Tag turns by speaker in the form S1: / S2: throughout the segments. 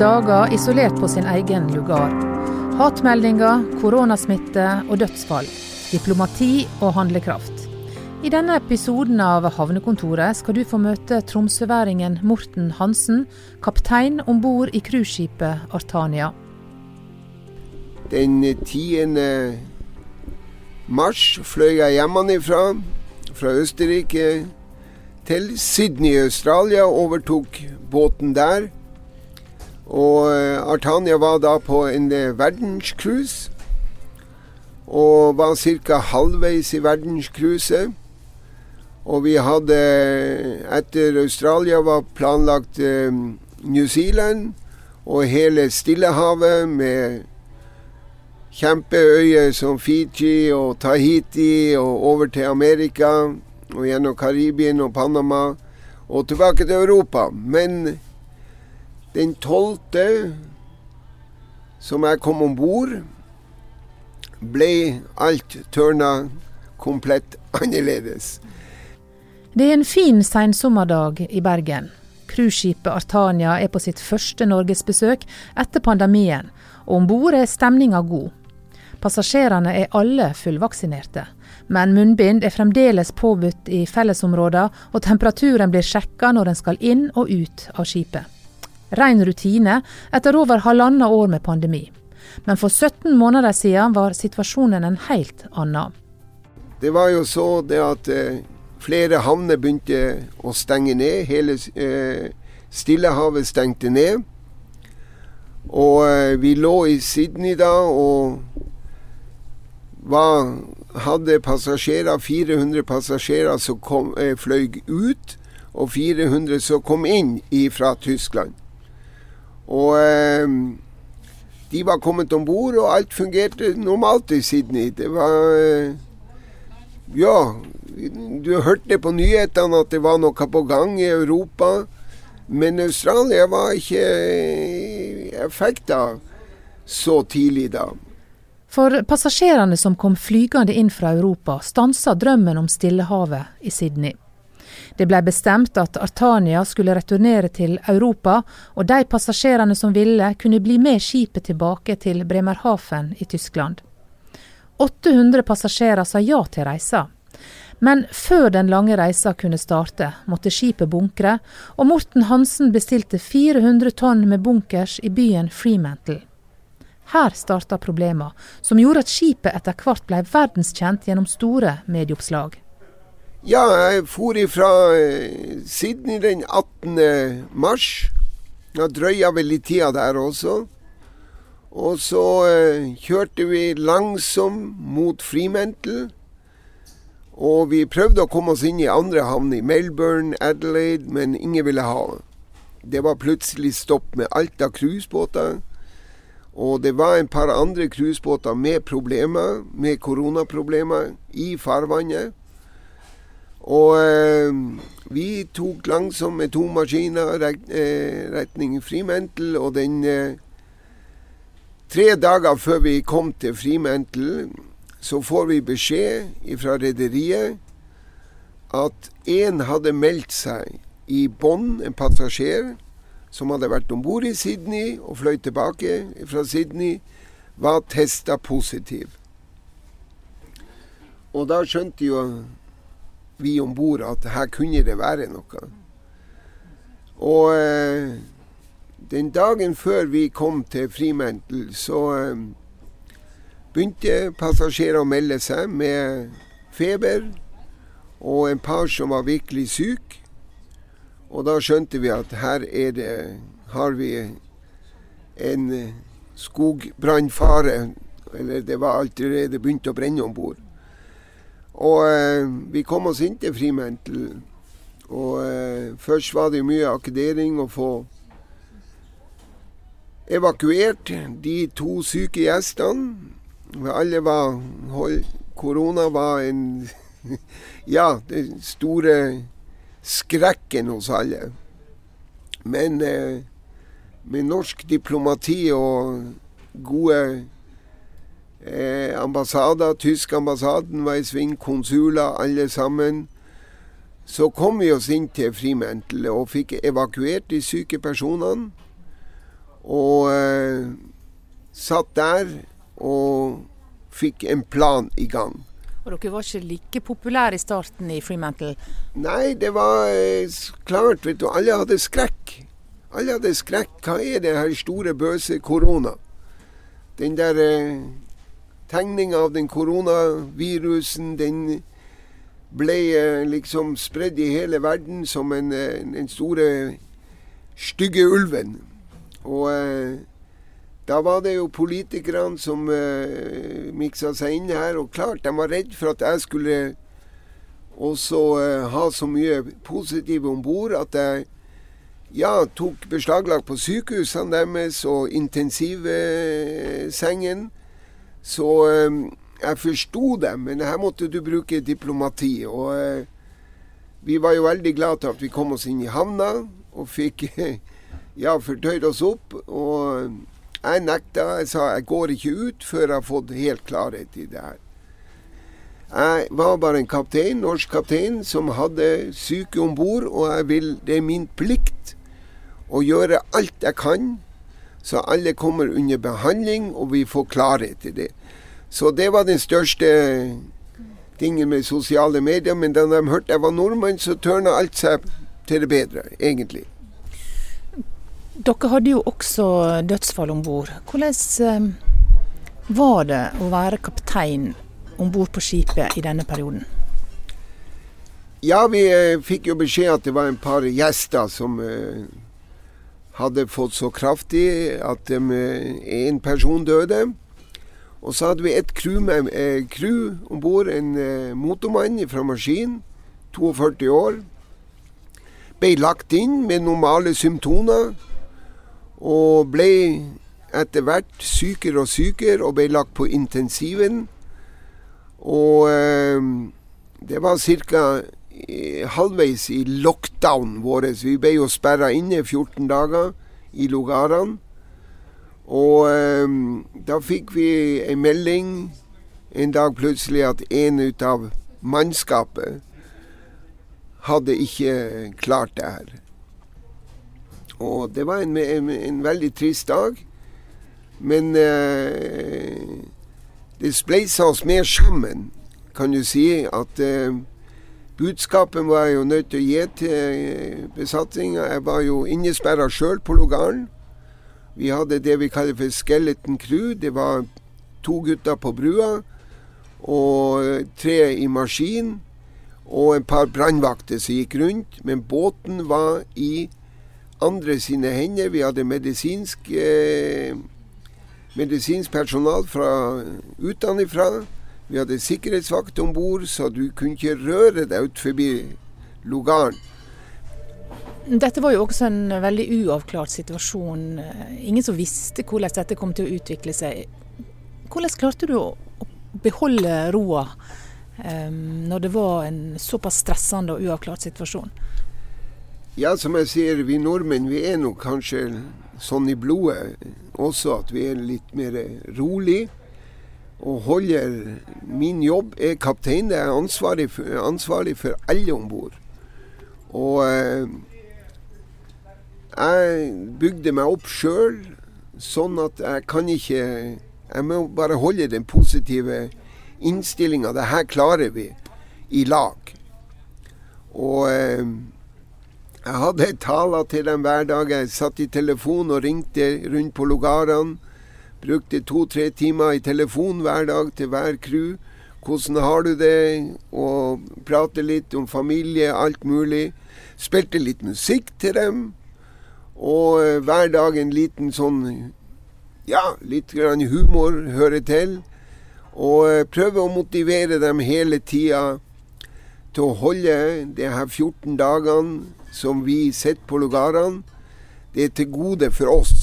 S1: dager isolert på sin egen lugar. Hatmeldinger, koronasmitte og dødsfall. Diplomati og handlekraft. I denne episoden av Havnekontoret skal du få møte tromsøværingen Morten Hansen, kaptein om bord i cruiseskipet Artania.
S2: Den 10. mars fløy jeg hjemmefra, fra Østerrike, til Sydney i Australia. Overtok båten der. Og eh, Artania var da på en eh, verdenscruise. Og var ca. halvveis i verdenscruiset. Og vi hadde, etter Australia var planlagt eh, New Zealand og hele Stillehavet med kjempeøyer som Fiji og Tahiti og over til Amerika og gjennom Karibien og Panama og tilbake til Europa. Men den tolvte som jeg kom om bord, ble alt tørna komplett annerledes.
S1: Det er en fin sensommerdag i Bergen. Cruiseskipet Artania er på sitt første norgesbesøk etter pandemien, og om bord er stemninga god. Passasjerene er alle fullvaksinerte, men munnbind er fremdeles påbudt i fellesområder, og temperaturen blir sjekka når en skal inn og ut av skipet. Ren rutine etter over halvannet år med pandemi. Men for 17 måneder siden var situasjonen en helt annen.
S2: Det var jo så det at eh, flere havner begynte å stenge ned. Hele eh, Stillehavet stengte ned. Og eh, vi lå i Sydney da og var, hadde passasjerer, 400 passasjerer som kom, fløy ut, og 400 som kom inn fra Tyskland. Og eh, de var kommet om bord, og alt fungerte normalt i Sydney. Det var eh, Ja, du hørte på nyhetene at det var noe på gang i Europa. Men Australia var ikke effekta så tidlig da.
S1: For passasjerene som kom flygende inn fra Europa, stansa drømmen om Stillehavet i Sydney. Det ble bestemt at Artania skulle returnere til Europa, og de passasjerene som ville, kunne bli med skipet tilbake til Bremerhaven i Tyskland. 800 passasjerer sa ja til reisa. Men før den lange reisa kunne starte, måtte skipet bunkre, og Morten Hansen bestilte 400 tonn med bunkers i byen Freemantle. Her starta problemene, som gjorde at skipet etter hvert ble verdenskjent gjennom store medieoppslag.
S2: Ja, jeg for ifra Sydney den 18. mars. Da drøya vel litt tida der også. Og så eh, kjørte vi langsomt mot Freemantle. Og vi prøvde å komme oss inn i andre havn, i Melbourne, Adelaide, men ingen ville ha. Det var plutselig stopp med alt av cruisebåter. Og det var en par andre cruisebåter med problemer, med koronaproblemer, i farvannet. Og eh, vi tok langsomt med to maskiner ret, eh, retning Frimentel, og den eh, Tre dager før vi kom til Frimentel, så får vi beskjed fra rederiet at én hadde meldt seg i bånn, en passasjer, som hadde vært om bord i Sydney og fløy tilbake fra Sydney, var testa positiv. Og da skjønte jo vi om bord at her kunne det være noe. Og eh, den dagen før vi kom til Frimentel, så eh, begynte passasjerer å melde seg med feber og en par som var virkelig syk. Og da skjønte vi at her er det, har vi en skogbrannfare. Eller det var allerede begynt å brenne om bord. Og eh, vi kom oss inn til Fremantle. Og eh, først var det mye akkedering å få evakuert de to syke gjestene. Alle var Korona var en Ja, den store skrekken hos alle. Men eh, med norsk diplomati og gode eh, ambassader, tysk ambassaden var i sving, konsuler, alle sammen, så kom vi oss inn til Fremantle og fikk evakuert de syke personene. Og eh, satt der og fikk en plan i gang.
S1: Og dere var ikke like populære i starten i Freemantle?
S2: Nei, det var eh, klart, vet du. Alle hadde skrekk. Alle hadde skrekk. Hva er det her store, bøse korona? Den der eh, tegninga av den koronavirusen, den ble eh, liksom spredd i hele verden som en, eh, den store, stygge ulven. Og eh, da var det jo politikerne som eh, miksa seg inn her. Og klart, de var redd for at jeg skulle også eh, ha så mye positive om bord at jeg ja, tok beslaglag på sykehusene deres og intensivsengen. Så um, jeg forsto dem, men her måtte du bruke diplomati. Og uh, vi var jo veldig glad til at vi kom oss inn i havna og fikk ja, fortøyd oss opp. og jeg nekta. Jeg sa jeg går ikke ut før jeg har fått helt klarhet i det her. Jeg var bare en kaptein, norsk kaptein som hadde syke om bord, og jeg vil, det er min plikt å gjøre alt jeg kan, så alle kommer under behandling, og vi får klarhet i det. Så det var den største tingen med sosiale medier. Men da de hørte jeg var nordmann, så tørna alt seg til det bedre, egentlig.
S1: Dere hadde jo også dødsfall om bord. Hvordan eh, var det å være kaptein om bord på skipet i denne perioden?
S2: Ja, vi eh, fikk jo beskjed at det var en par gjester som eh, hadde fått så kraftig at en person døde. Og så hadde vi et crew, med, eh, crew om bord, en eh, motormann fra maskin, 42 år. Ble lagt inn med normale symptomer. Og ble etter hvert sykere og sykere og ble lagt på intensiven. Og eh, det var ca. halvveis i lockdown vår. Vi ble jo sperra inne 14 dager i Lugaran. Og eh, da fikk vi en melding en dag plutselig at en ut av mannskapet hadde ikke klart det her. Og det var en, en, en veldig trist dag. Men eh, det spleisa oss mer sammen, kan du si. At eh, budskapet var jeg jo nødt til å gi til eh. Jeg var jo innesperra sjøl på logaren. Vi hadde det vi kaller for skeleton crew. Det var to gutter på brua og tre i maskin. Og et par brannvakter som gikk rundt. Men båten var i andre sine hender. Vi hadde medisinsk, eh, medisinsk personal fra utenfra. Vi hadde sikkerhetsvakt om bord, så du kunne ikke røre deg ut forbi lugaren.
S1: Dette var jo også en veldig uavklart situasjon. Ingen som visste hvordan dette kom til å utvikle seg. Hvordan klarte du å beholde roa um, når det var en såpass stressende og uavklart situasjon?
S2: Ja, som jeg sier, vi nordmenn vi er nok kanskje sånn i blodet også at vi er litt mer rolig. Og holder Min jobb er kaptein. Jeg er ansvarlig for, ansvarlig for alle om bord. Og eh, jeg bygde meg opp sjøl sånn at jeg kan ikke Jeg må bare holde den positive innstillinga. Det her klarer vi i lag. Og eh, jeg hadde taler til dem hver dag. Jeg satt i telefon og ringte rundt på lugarene. Brukte to-tre timer i telefon hver dag til hver crew. Hvordan har du det? Og prate litt om familie, alt mulig. Spilte litt musikk til dem. Og eh, hver dag en liten sånn Ja, litt grann humor hører til. Og eh, prøve å motivere dem hele tida til å holde de her 14 dagene som vi sitter på lugarene, det er til gode for oss.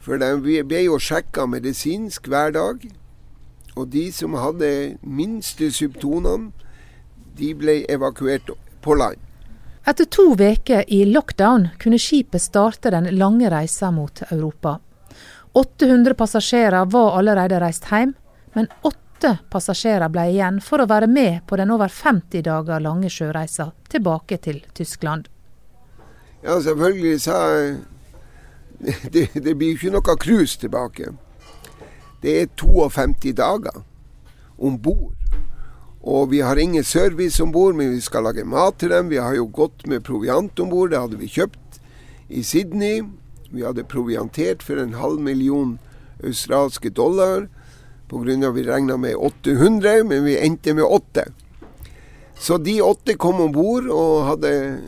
S2: For de ble jo sjekka medisinsk hver dag. Og de som hadde minste symptomene, de ble evakuert på land.
S1: Etter to uker i lockdown kunne skipet starte den lange reisa mot Europa. 800 passasjerer var allerede reist hjem, men åtte passasjerer ble igjen for å være med på den over 50 dager lange sjøreisa tilbake til Tyskland.
S2: Ja, selvfølgelig sa det, det blir ikke noe cruise tilbake. Det er 52 dager om bord. Og vi har ingen service om bord, men vi skal lage mat til dem. Vi har jo gått med proviant om bord, det hadde vi kjøpt i Sydney. Vi hadde proviantert for en halv million australske dollar pga. vi regna med 800, men vi endte med åtte. Så de åtte kom om bord og hadde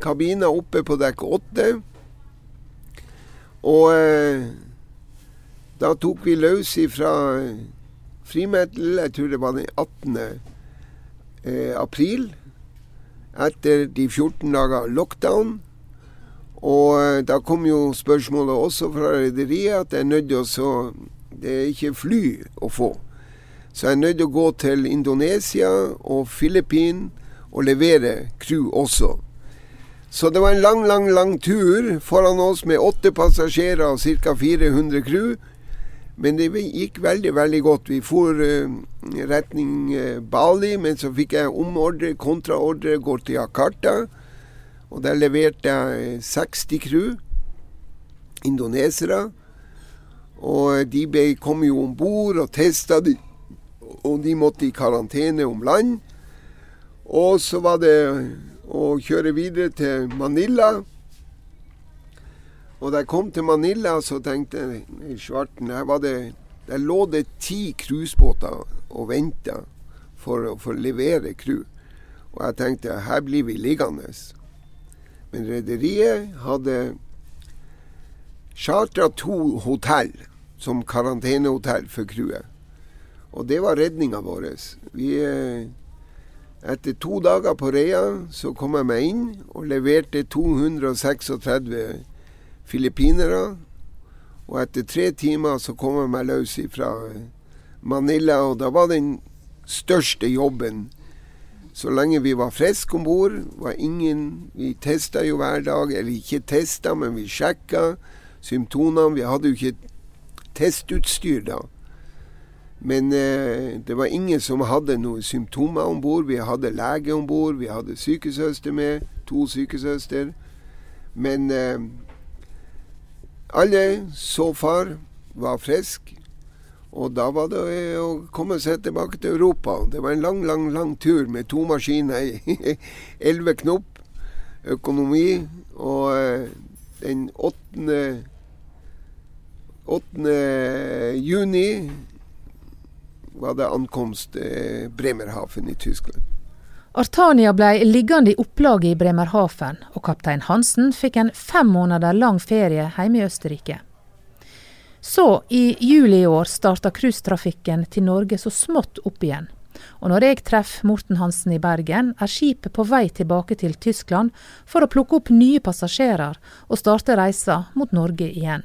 S2: kabiner oppe på dekk åtte. Og eh, da tok vi løs ifra eh, Frimetal, jeg tror det var den 18. Eh, april, etter de 14 dager lockdown. Og eh, da kom jo spørsmålet også fra rederiet at jeg er nødt til å Det er ikke fly å få. Så jeg er nødt til å gå til Indonesia og Filippinene og levere crew også. Så det var en lang, lang, lang tur foran oss med åtte passasjerer og ca. 400 crew. Men det gikk veldig, veldig godt. Vi for uh, retning uh, Bali, men så fikk jeg omordre, kontraordre, går til Jakarta. Og der leverte jeg 60 crew, indonesere. Og de ble, kom jo om bord og testa, og de måtte i karantene om land. Og så var det å kjøre videre til Manila. Og da jeg kom til Manila, så tenkte jeg i Svarten her var det, Der lå det ti cruisebåter og venta for å få levere crew. Og jeg tenkte her blir vi liggende. Men rederiet hadde chartra to hotell som karantenehotell for crewet. Og det var redninga vår. Vi, eh, etter to dager på Reia så kom jeg meg inn og leverte 236 filippinere. Og etter tre timer så kom jeg meg løs fra Manila, og da var den største jobben så lenge vi var friske om bord, var ingen Vi testa jo hver dag, eller ikke testa, men vi sjekka symptomene. Vi hadde jo ikke testutstyr da. Men eh, det var ingen som hadde noen symptomer om bord. Vi hadde lege om bord, vi hadde sykesøster med, to sykesøster. Men eh, alle så far var frisk, Og da var det å komme seg tilbake til Europa. Det var en lang, lang, lang tur med to maskiner elleve knop, økonomi. Og eh, den 8. 8. juni var det ankomst eh, Bremerhaven i Tyskland.
S1: Artania ble liggende i opplaget i Bremerhaven, og kaptein Hansen fikk en fem måneder lang ferie hjemme i Østerrike. Så, i juli i år, starta cruisetrafikken til Norge så smått opp igjen. Og når jeg treffer Morten Hansen i Bergen, er skipet på vei tilbake til Tyskland for å plukke opp nye passasjerer og starte reisa mot Norge igjen.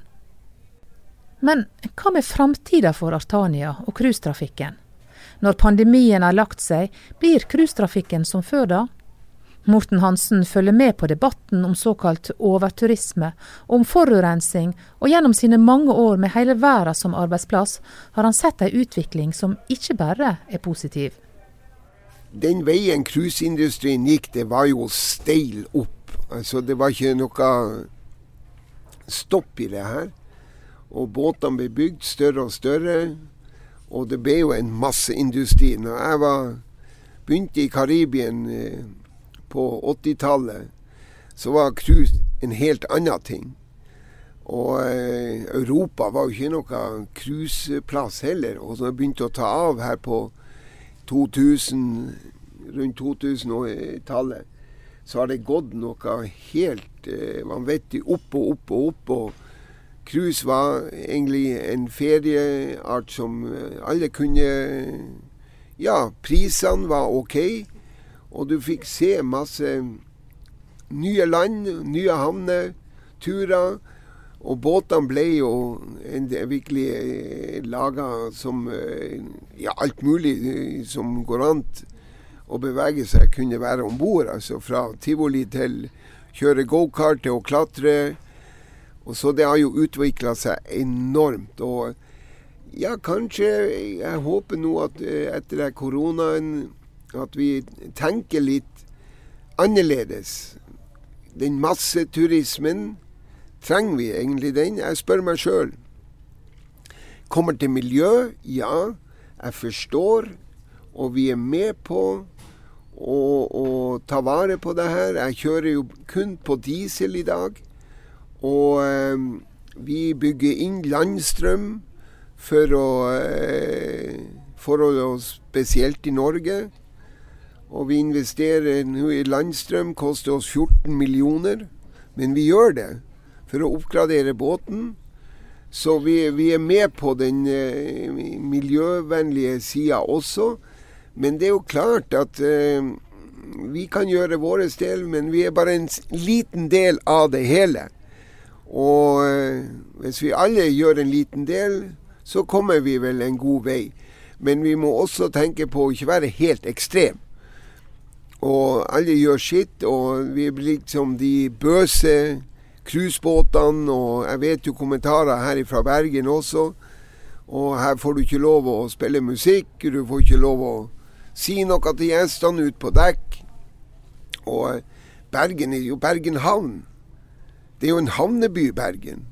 S1: Men hva med framtida for Artania og cruisetrafikken? Når pandemien har lagt seg, blir cruisetrafikken som før da? Morten Hansen følger med på debatten om såkalt overturisme, om forurensning, og gjennom sine mange år med hele verden som arbeidsplass, har han sett ei utvikling som ikke bare er positiv.
S2: Den veien cruiseindustrien gikk, det var jo steil opp. Altså, det var ikke noe stopp i det her. Og båtene ble bygd større og større. Og det ble jo en masseindustri. Når jeg var, begynte i Karibien eh, på 80-tallet så var cruise en helt annen ting. Og eh, Europa var jo ikke noe cruiseplass heller. Og så begynte å ta av her på 2000, rundt 2000-tallet, så har det gått noe helt eh, vanvittig opp og opp og opp. og Cruise var egentlig en ferieart som eh, alle kunne Ja, prisene var OK. Og du fikk se masse nye land, nye havner, turer. Og båtene ble jo en, virkelig eh, laga som eh, Ja, alt mulig som går an å bevege seg, kunne være om bord. Altså fra tivoli til kjøre gokart og klatre. Og så det har jo utvikla seg enormt. Og ja, kanskje Jeg håper nå at etter koronaen at vi tenker litt annerledes. Den masseturismen, Trenger vi egentlig den? Jeg spør meg sjøl. Kommer til miljø? Ja. Jeg forstår, og vi er med på å, å ta vare på det her. Jeg kjører jo kun på diesel i dag. Og eh, vi bygger inn landstrøm for å eh, forholde oss spesielt i Norge. Og vi investerer nå i landstrøm, koster oss 14 millioner. Men vi gjør det for å oppgradere båten. Så vi, vi er med på den eh, miljøvennlige sida også. Men det er jo klart at eh, vi kan gjøre vår del, men vi er bare en liten del av det hele. Og eh, hvis vi alle gjør en liten del, så kommer vi vel en god vei. Men vi må også tenke på å ikke være helt ekstrem. Og alle gjør sitt, og vi blir liksom de bøse cruisebåtene. Og jeg vet jo kommentarer her fra Bergen også. Og her får du ikke lov å spille musikk, du får ikke lov å si noe til gjestene ute på dekk. Og Bergen er jo Bergen havn. Det er jo en havneby, Bergen.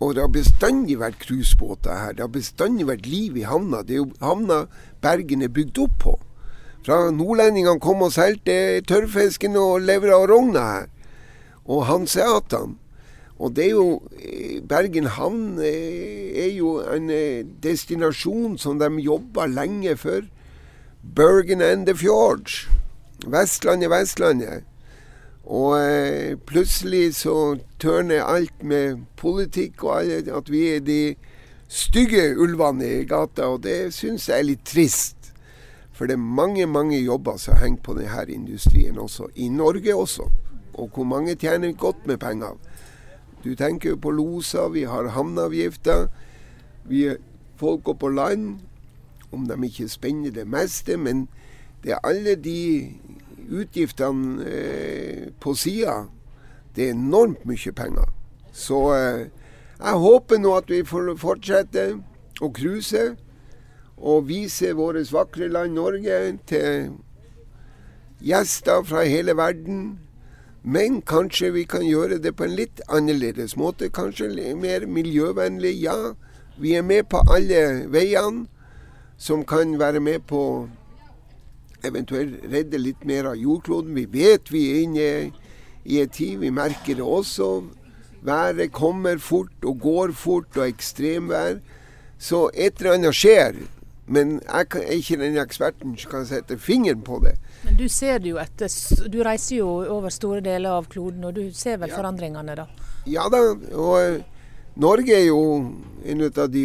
S2: Og det har bestandig vært cruisebåter her. Det har bestandig vært liv i havna. Det er jo havna Bergen er bygd opp på. Fra nordlendingene kom og seilte tørrfisken og levra og rogna her. Og hanseatene. Og det er jo eh, Bergen havn eh, er jo en eh, destinasjon som de jobba lenge for. Bergen and the Fjords. Vestlandet, Vestlandet. Og eh, plutselig så tørner alt med politikk og alle, at vi er de stygge ulvene i gata, og det syns jeg er litt trist. For det er mange mange jobber som henger på denne industrien også, i Norge også. Og hvor mange tjener godt med penger. Du tenker jo på loser, vi har havneavgifter. Vi folk på land, om de ikke spenner det meste. Men det er alle de utgiftene eh, på sida. Det er enormt mye penger. Så eh, jeg håper nå at vi får fortsette å cruise og vise vårt vakre land Norge til gjester fra hele verden. Men kanskje vi kan gjøre det på en litt annerledes måte. Kanskje mer miljøvennlig. Ja, vi er med på alle veiene som kan være med på eventuelt redde litt mer av jordkloden. Vi vet vi er inne i en tid, vi merker det også. Været kommer fort og går fort, og ekstremvær. Så et eller annet skjer. Men jeg er ikke den eksperten som kan sette fingeren på det.
S1: Men du ser det jo etter Du reiser jo over store deler av kloden, og du ser vel ja. forandringene da?
S2: Ja da. Og eh, Norge er jo en av de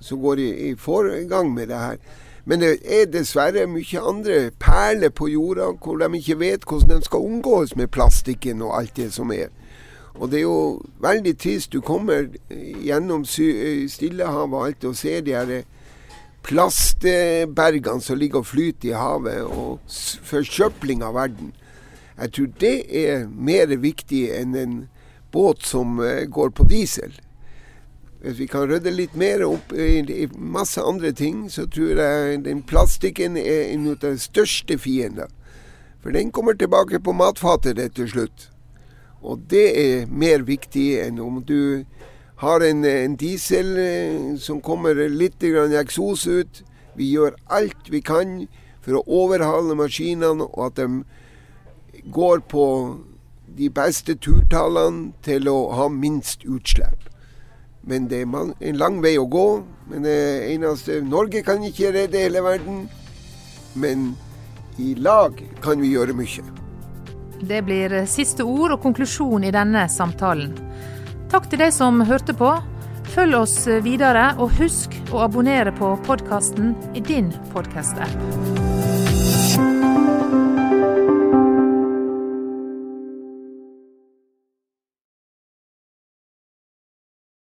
S2: som går i, i foregang med det her. Men det er dessverre mye andre perler på jorda hvor de ikke vet hvordan de skal omgås med plastikken og alt det som er. Og det er jo veldig trist. Du kommer gjennom Stillehavet og alt og ser de her plastbergene som ligger og flyter i havet, og forsøpling av verden. Jeg tror det er mer viktig enn en båt som eh, går på diesel. Hvis vi kan rydde litt mer opp i, i masse andre ting, så tror jeg den plastikken er en av de største fiendene. For den kommer tilbake på matfatet til slutt. Og det er mer viktig enn om du har en, en diesel eh, som kommer litt eksos ut. Vi gjør alt vi kan for å overhale maskinene, og at de går på de beste turtallene til å ha minst utslipp. Men det er en lang vei å gå. Men det eneste Norge kan ikke redde hele verden. Men i lag kan vi gjøre mye.
S1: Det blir siste ord og konklusjon i denne samtalen. Takk til deg som hørte på. Følg oss videre, og husk å abonnere på podkasten i din podkast-app.